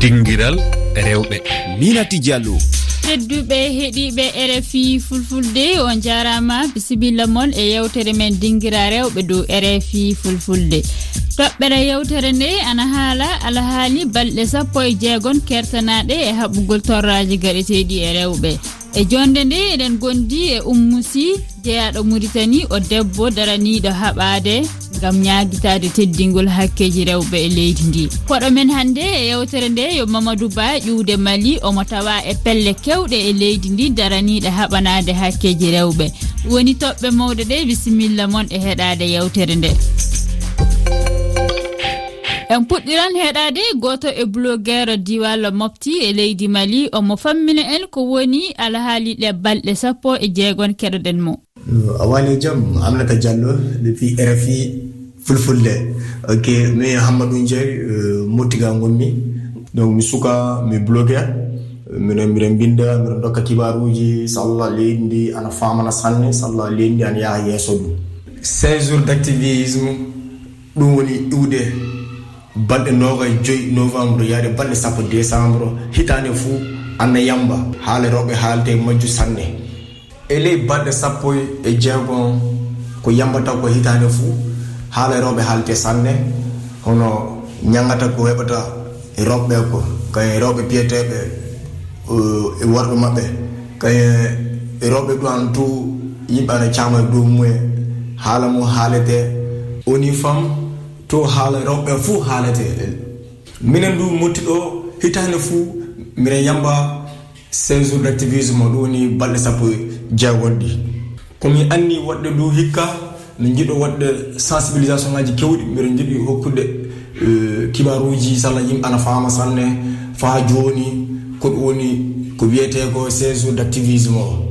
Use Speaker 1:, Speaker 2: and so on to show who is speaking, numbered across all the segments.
Speaker 1: dinguiral rewɓe.
Speaker 2: Minati diallo.
Speaker 3: Tedduɓe heeɗiɓe rfi fulfulde on jarama bisimilla moon e yewtere men dinguira rewɓe dow rfi fulfulde. Toɓɓere yewtere nde ana haala alahaali balɗe sappo e jeegon kertanaɗe e haɓɓugol torraji gaɗeteɗi e rewɓe. e jonde nde eɗen gondi e ummusi jeyaɗo muritani o debbo daraniɗo haɓade gam ñaguitade teddingol hakkeji rewɓe e leydi ndi. Koɗo men hannde e yewtere nde yo mamadou ba ƴiwde mali omo tawa e pelle kewɗe e leydi ndi daraniɗo haɓanade hakkeji rewɓe. Woni toɓɓe mawɗe ɗe bisimilla moon e heɗade yewtere nde. en puɗɗiran heɗade goto e blogueur diwalo mofti e leydi mali omo fammina en ko woni alhaali ɗe balɗe sappo e jeegon keɗoɗen mo.
Speaker 4: A wani jaam amnata diallo depuis rfi fulfulde. Ok mi hammadou ndiaye euh, mottiga gonmi donc mi suka mi blogueur mino mbiɗen mbinda miɗen dokka kibaruji so allah leydi ndi ana famana sanne. So allah leydi ndi ana yaha yesso ɗum. 5 jours d' activisme ɗum woni iwde. balɗe nogo e joyi novembre yaade balɗe sappo décembre hitande fuu anna yamba haala rewɓe haalte majju sanne. E ley balɗe sappo e jeegon ko yamba taw ko hitande fuu haala rewɓe haalte sanne hono ñagata ko heɓata e rewɓe ko kaye rewɓe piyeteɓe e worɓe maɓɓe. Kaye rewɓe ɗuan tout yimɓe ana cama e dow mumen haala mum haalete. Oni fam to haala rewɓe fuu haalete eɗen minen ndu mottiɗo hitande fuu miɗen yamba cinq jours d' activisme ɗum woni balɗe sappo e jeegonɗi komi anndi waɗde ndu hikka min jiɗo waɗde sensibilisation ngaji kewɗi mbiɗen jiɗi hokkude e, kibaruji salla yimɓe ana faama sanne faa jooni ko ɗum woni ko wiyete ko cinq jours d' activisme o.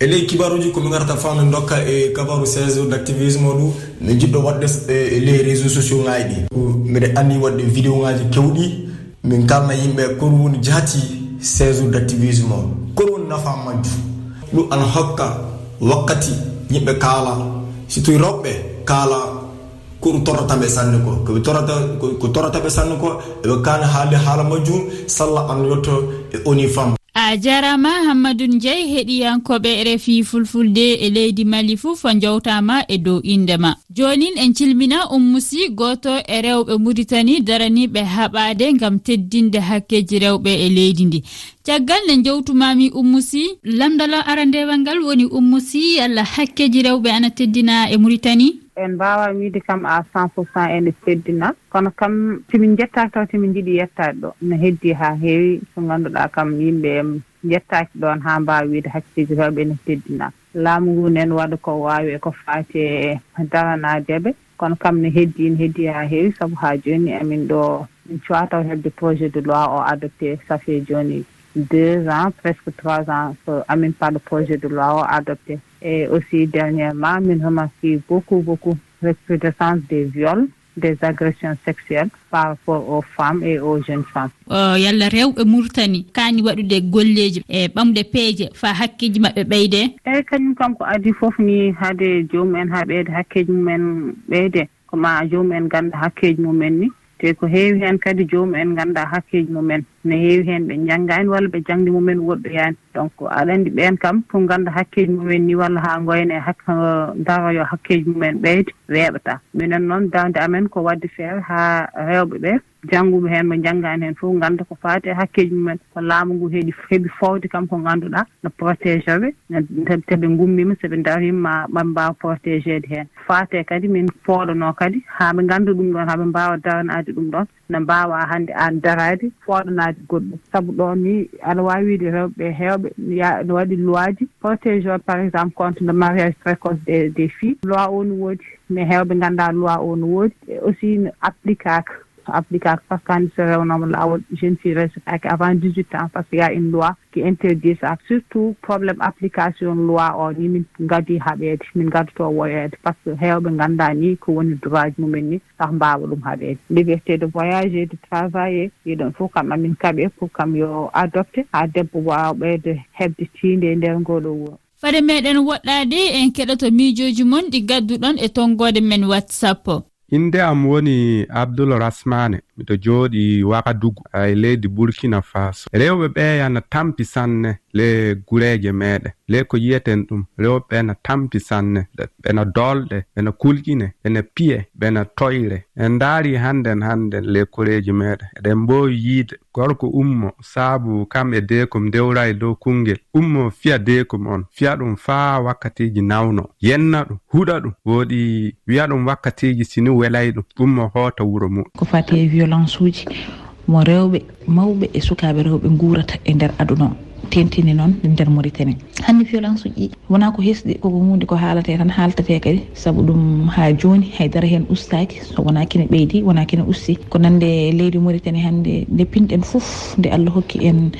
Speaker 4: e ley kibaruji komi garata famde dokka e kabaru 16 d' activisme ɗu mi jiɗɗo waɗde e, e ley réseau sociaux ngaji ɗi. Mbiɗa anni waɗde vidéo ngaji kewɗi min kalna yimɓe kono woni jaati 16 d' activisme o. Kon woni nafa majju. Ɗum ana hokka wakkati yimɓe kaala. Surtout rewɓe kaala ko ɗum torrataɓe sanne ko. Koɓe torrata ko torrataɓe sanne ko eɓe kaani haalde haala majjum sallah an yetto e oni femme
Speaker 3: a jarama hammadou ndiaye heɗiyankoɓe refi fulfulde e leydi mali fuu fo jowtama e dow indema. Jonin en cilmina ummusi goto e rewɓe muritani daraniɓe haɓade gam teddinde hakkeji rewɓe e leydi ndi. Caggal nde jowtumami ummusi lamdalo arandewal ngal woni ummusi allah hakkeji rewɓe ana teddina e muritani
Speaker 5: en mbawa wiide kam à cent pour cent ene seddina. Kono kam timin jettaki taw timin jiiɗi yettade ɗo ne heddi ha heewi. So ganduɗa kam yimɓe jettaki ɗon ha mbawa wiide hakkiji rewɓe ene teddina laamu ngu nen waɗa ko wawi e ko fati e daranadeɓe kono kam ne heddi ne heddi ha heewi. Saabu ha joni amin ɗo min cuwataw hebde projet de loi o adopté. Ça fait joni deux ans presque trois ans. So amin paɗo projet de loi o adopté. et aussi dernièrement min remarqué beaucoup beaucoup recrudescence des viols des agressions sexuelles par rapport aux femmes et aux jeunes femmes.
Speaker 3: Oh, yalla rewɓe murtani. Kani waɗude golleji e ɓamde peeje fa hakkeji maɓɓe ɓeyde?
Speaker 5: Eyyi kañum kam ko adi foof ni haade jomumen ha ɓeyde hakkeji mumen ɓeyde. Koma jomumen ganda hakkeji mumen ni. Te ko heewi heen kadi joomumen ngannda hakkeeji mumen. no heewi heen ɓe janngaani walla ɓe jannde mumen woɗɗoyaani donc aɗa anndi ɓeen kam pour ngannda hakkeeji mumen ni walla haa ngoyna e hak daroyo hakkeeji mumen ɓeyde weeɓataa minen noon dawde amen ko waɗde feere haa rewɓe ɓee jannguɓe heen mo janngaani heen fof ngannda ko faati e hakkeeji mumen. Ko laamu ngu heeɗi heɓi fowde kam ko ngannduɗaa no protégé ɓe teɓe ngummima so ɓe darima maɓe mbawa protégé de heen. Faate kadi min pooɗanoo kadi haa ɓe ngannda ɗum ɗon haa ɓe mbaawa daranaade ɗum ɗon no mbaawa hannde aan daraade fooɗanaade goɗɗum. Sabu ɗon ni aɗa waawi wiide rewɓe heewɓe no waɗi loi ji protégé par exemple contre le mariage précoce des des filles. Loi o no woodi mais heewɓe nganndaa loi o no woodi. E aussi no appliquaka applicable par ce que hannde so rewnoma laawol jeune fille resitake avant dix huit ans par ce que ya une loi qui interdit ça. Surtout probléme application loi o ni min gadi haɓeede min gaddoto woyeede par ce que heewɓe ngannda ni ko woni droit ji mumen ni sah mbawa ɗum haɓeede liberté de voyager de travailler ɗiɗon fof kam amin kaɓe pour kam yo adopté ha debbo wawa ɓeyde hebde tiinde e nder ngoɗo wuro.
Speaker 3: Fade meɗen woɗɗade en keɗoto miijoji mon ɗi gadduɗon e tonggode men whatsapp.
Speaker 1: inde am woni abdoul rasmane miɗo jooɗi wakadugu e leydi burkina faso. Rewɓe ɓe yana tampi sanne. le gureeje meeɗen le ko yiyeten ɗum rewɓe ɓena tampi sanne ɓena dolɗe ɓena kulƴine ɓena piye ɓena toyre. En ndaari hannden hannden le koreeji meeɗen eɗen mboowi yiide gorko ummo saabu kam e deekom dewra e dow kungel. Ummo fiya deekom on fiya ɗum faa wakkatiji nawno. Yenna ɗum huɗa ɗum woɗi wiya ɗum wakkatiji sini welay ɗum. Ummo hoota wuro mum.
Speaker 2: Ko fati e violence uji mo rewɓe mawɓe e sukaaɓe rewɓe nguurata e nder aduna o. tentini noon e nder maritani hannde violence uji wona ko hesɗi koko hunde ko haalate tan haaltate kadi. Saabu ɗum ha joni haydara hen ustaki so wona kene ɓeydi wona kene usti ko nande leydi maritani hannde nde pinɗen foof nde allah hokki en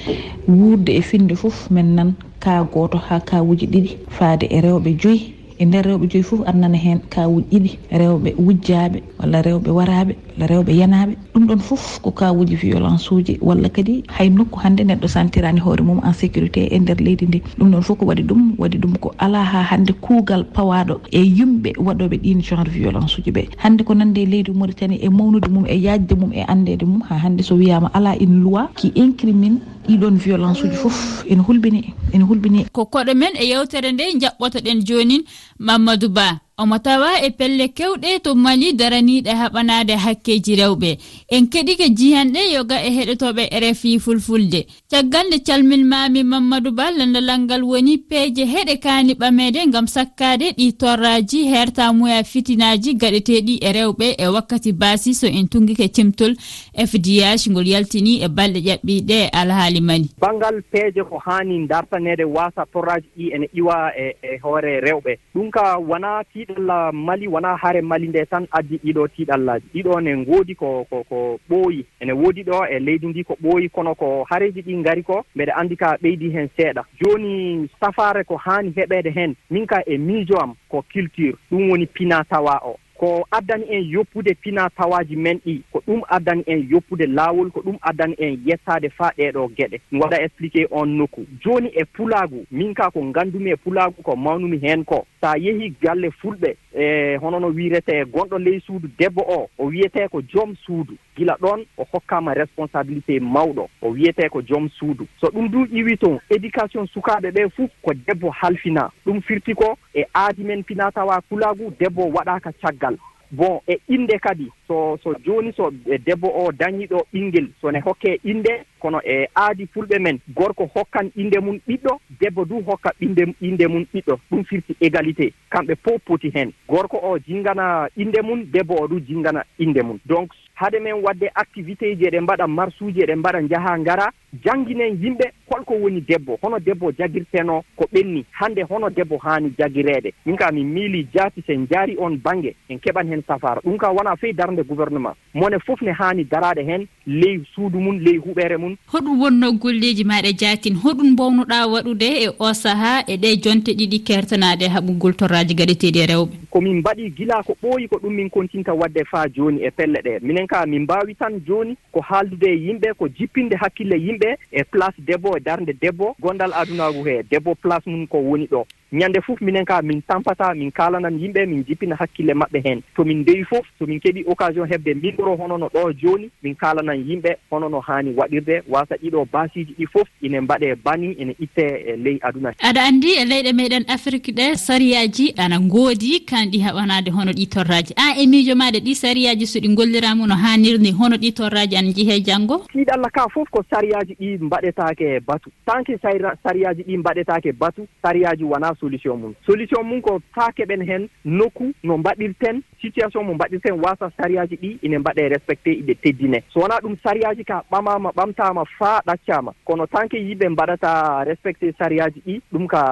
Speaker 2: wuurde e finde foof min nan ka goto ha kawuji ɗiɗi. Faade e rewɓe joyyi e nder rewɓe joyi fof annana hen kawuji ɗiɗi. Rewɓe wujjaɓe walla rewɓe waraɓe walla rewɓe yanaɓe ɗum ɗon fof ko kawuji violence uji walla kadi hay nokku hannde neɗɗo santirani hoore mum en sécurité e nder leydi ndi. Ɗum ɗon fof ko waɗi ɗum waɗi ɗum ko ala ha hannde kuugal pawaɗo e yimɓe waɗoɓe ɗin genre violence uji ɓe. Hannde ko nande e leydi mauritanie e mawnude mum e yajde mum e andede mum ha hannde so wiyama ala une loi qui incrimine ɗiɗon violence uji fof. Ene hulɓini ene hulɓini.
Speaker 3: Ko koɗo men e yewtere nde jaɓɓotoɗen jonin mamadou ba. omo tawa e pelle kewɗe to mali daraniɗe haɓanade hakkeji rewɓe. En keɗike jihanɗe yoga e heɗotoɓe rfi fulfulde. Caggal nde calminmami mamadou ba landalal ngal woni peeje heɗe kani ɓamede gam sakkade ɗi torraji herta muya fitinaji gaɗeteɗi e rewɓe e wakkati basi so en tungike cimtol fdh ngol yaltini e balɗe ƴaɓɓiɗe alhaali mani
Speaker 6: banggal peeje ko hani dartanede wasa torraji ɗi ene iwa e, e hoore rewɓe. Ɗum ka wona tiiɗalla mali wona haare mali nde tan addi ɗiɗo tiiɗallaji ɗiɗo en ngoodi ko ko ko ɓooyi ene woodi ɗo e leydi ndi ko ɓooyi kono ko hareji ɗi ngari ko mbeɗe anndi ka ɓeydi heen seeɗa. Jooni safaare ko haani heɓeede heen min ka e miijo am ko culture. Ɗum woni pina tawa o. ko addani en yoppude fina tawaji men ɗi ko ɗum addani en yoppude laawol ko ɗum addani en yettade faa ɗeɗo geɗe. Mi waɗa expliqué on nokku. Joni e pulagu min ka ko gandumi e pulagu ko mawnumi hen ko. Sa yeehi galle fulɓe e hono no wiirete gonɗo ley suudu debbo o o wiyete ko joom suudu. Gila ɗon o hokkama responsabilité mawɗo o wiyete ko joom suudu. So ɗum du iwi toon éducation sukaɓe ɓe fof ko debbo halfina. Ɗum firti ko e aadi men pinatawa pulaagu debbo waɗaka caggal. caggal bon e inde kadi so so joni so e debbo o dañiɗo ɓinguel sone hokke inde kono e aadi fulɓe men gorko hokkan inde mum ɓiɗɗo debbo du hokka ɓinde inde mum ɓiɗɗo. Ɗum firti égalité. Kamɓe fof poti hen. Gorko o jinngana inde mum debbo o du jinngana inde mum. Donc hade men wadde activité ji eɗen mbaɗa marche uji eɗen mbaɗa njaha ngara jangguinen yimɓe holko woni debbo. Hono debbo jagirteno ko ɓenni. Hande hono debbo haani jagireede. Min ka min miili jaati sen jaari on baŋnge en keɓan hen safara. Ɗum ka wona fey darde fonde gouvernement. Mone fof ne haani daraade heen ley suudu mum ley huɓere mum
Speaker 3: hoɗum wonno golleeji maaɗa jaatin hoɗum mbownoɗaa waɗude e o sahaa e ɗe jonte ɗiɗi keertanaade e haɓugol torraaji gaɗeteeɗi e rewɓe.
Speaker 6: Komin mbaɗi gila ko ɓooyi ko ɗum min continta waɗde faa jooni e pelle ɗe. Minen ka min mbaawi tan jooni ko haaldude e yimɓe ko jippinde hakkille yimɓe e place debbo e darnde debbo gonndal adunaagu he. Debbo place mum ko woni ɗo. ñande fof minen ka min tampata min kalanan yimɓe min jippina hakkille maɓɓe hen. To min ndewi fof somin keeɓi occasion heɓde mbiɗoro hono no ɗo joni min kalanan yimɓe hono no haani waɗirde wasa ɗiɗo basiji ɗi fof ine mbaɗe bani ene itte e ley aduna.
Speaker 3: Aɗa andi e leyɗe meɗen afrique ɗe sariyaji ana ngoodi kanɗi haɓanade hono ɗi torraji a e miijo maɗe ɗi sariyaji so ɗi golliramu no haanirni hono ɗi torraji ana jehe janngo?
Speaker 6: Tiiɗalla ka fof ko sariyaji ɗi mbaɗetake e batu. Tanke sariyaji ɗi mbaɗetake e batu sariyaji wona solution mum solution mum ko taa keɓen heen nokku no mbaɗirten situation mo mbaɗirten wasa sariyaji ɗi ine mbaɗe respecté iɗe teddine. So wona ɗum sariyaji ka ɓamama ɓamtama faa ɗaccama. Kono tanke yimɓe mbaɗata respecté sariyaji ɗi ɗum ka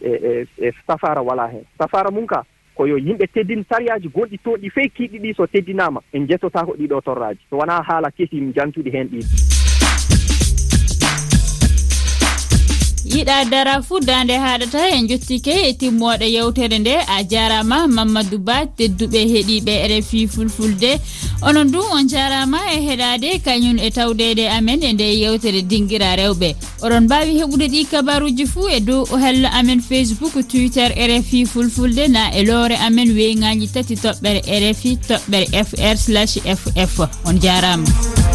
Speaker 6: e e, e safara wala heen safara mum ka koyo yimɓe teddin sariyaji gonɗi toon ɗi fey kiiɗi ɗi so teddinama. En jettotako ɗiɗo torraji. So wona haala kesi jantuɗi hen ɗiɗi
Speaker 3: yiɗa dara fuu dande haɗata en jottike e timmoɗe yewtere nde a jarama mamadou ba tedduɓe heeɗiɓe rfi fulfulde. Onon du on jarama e heɗade kañum e tawdede amen e nde yewtere dinguira rewɓe. Oɗon mbawi heɓude ɗi kabaruji fuu e dow hello amen facebook twitter rfi fulfulde na e loore amen weyngaji tati toɓɓere rfi toɓɓere fr slash ff on jarama.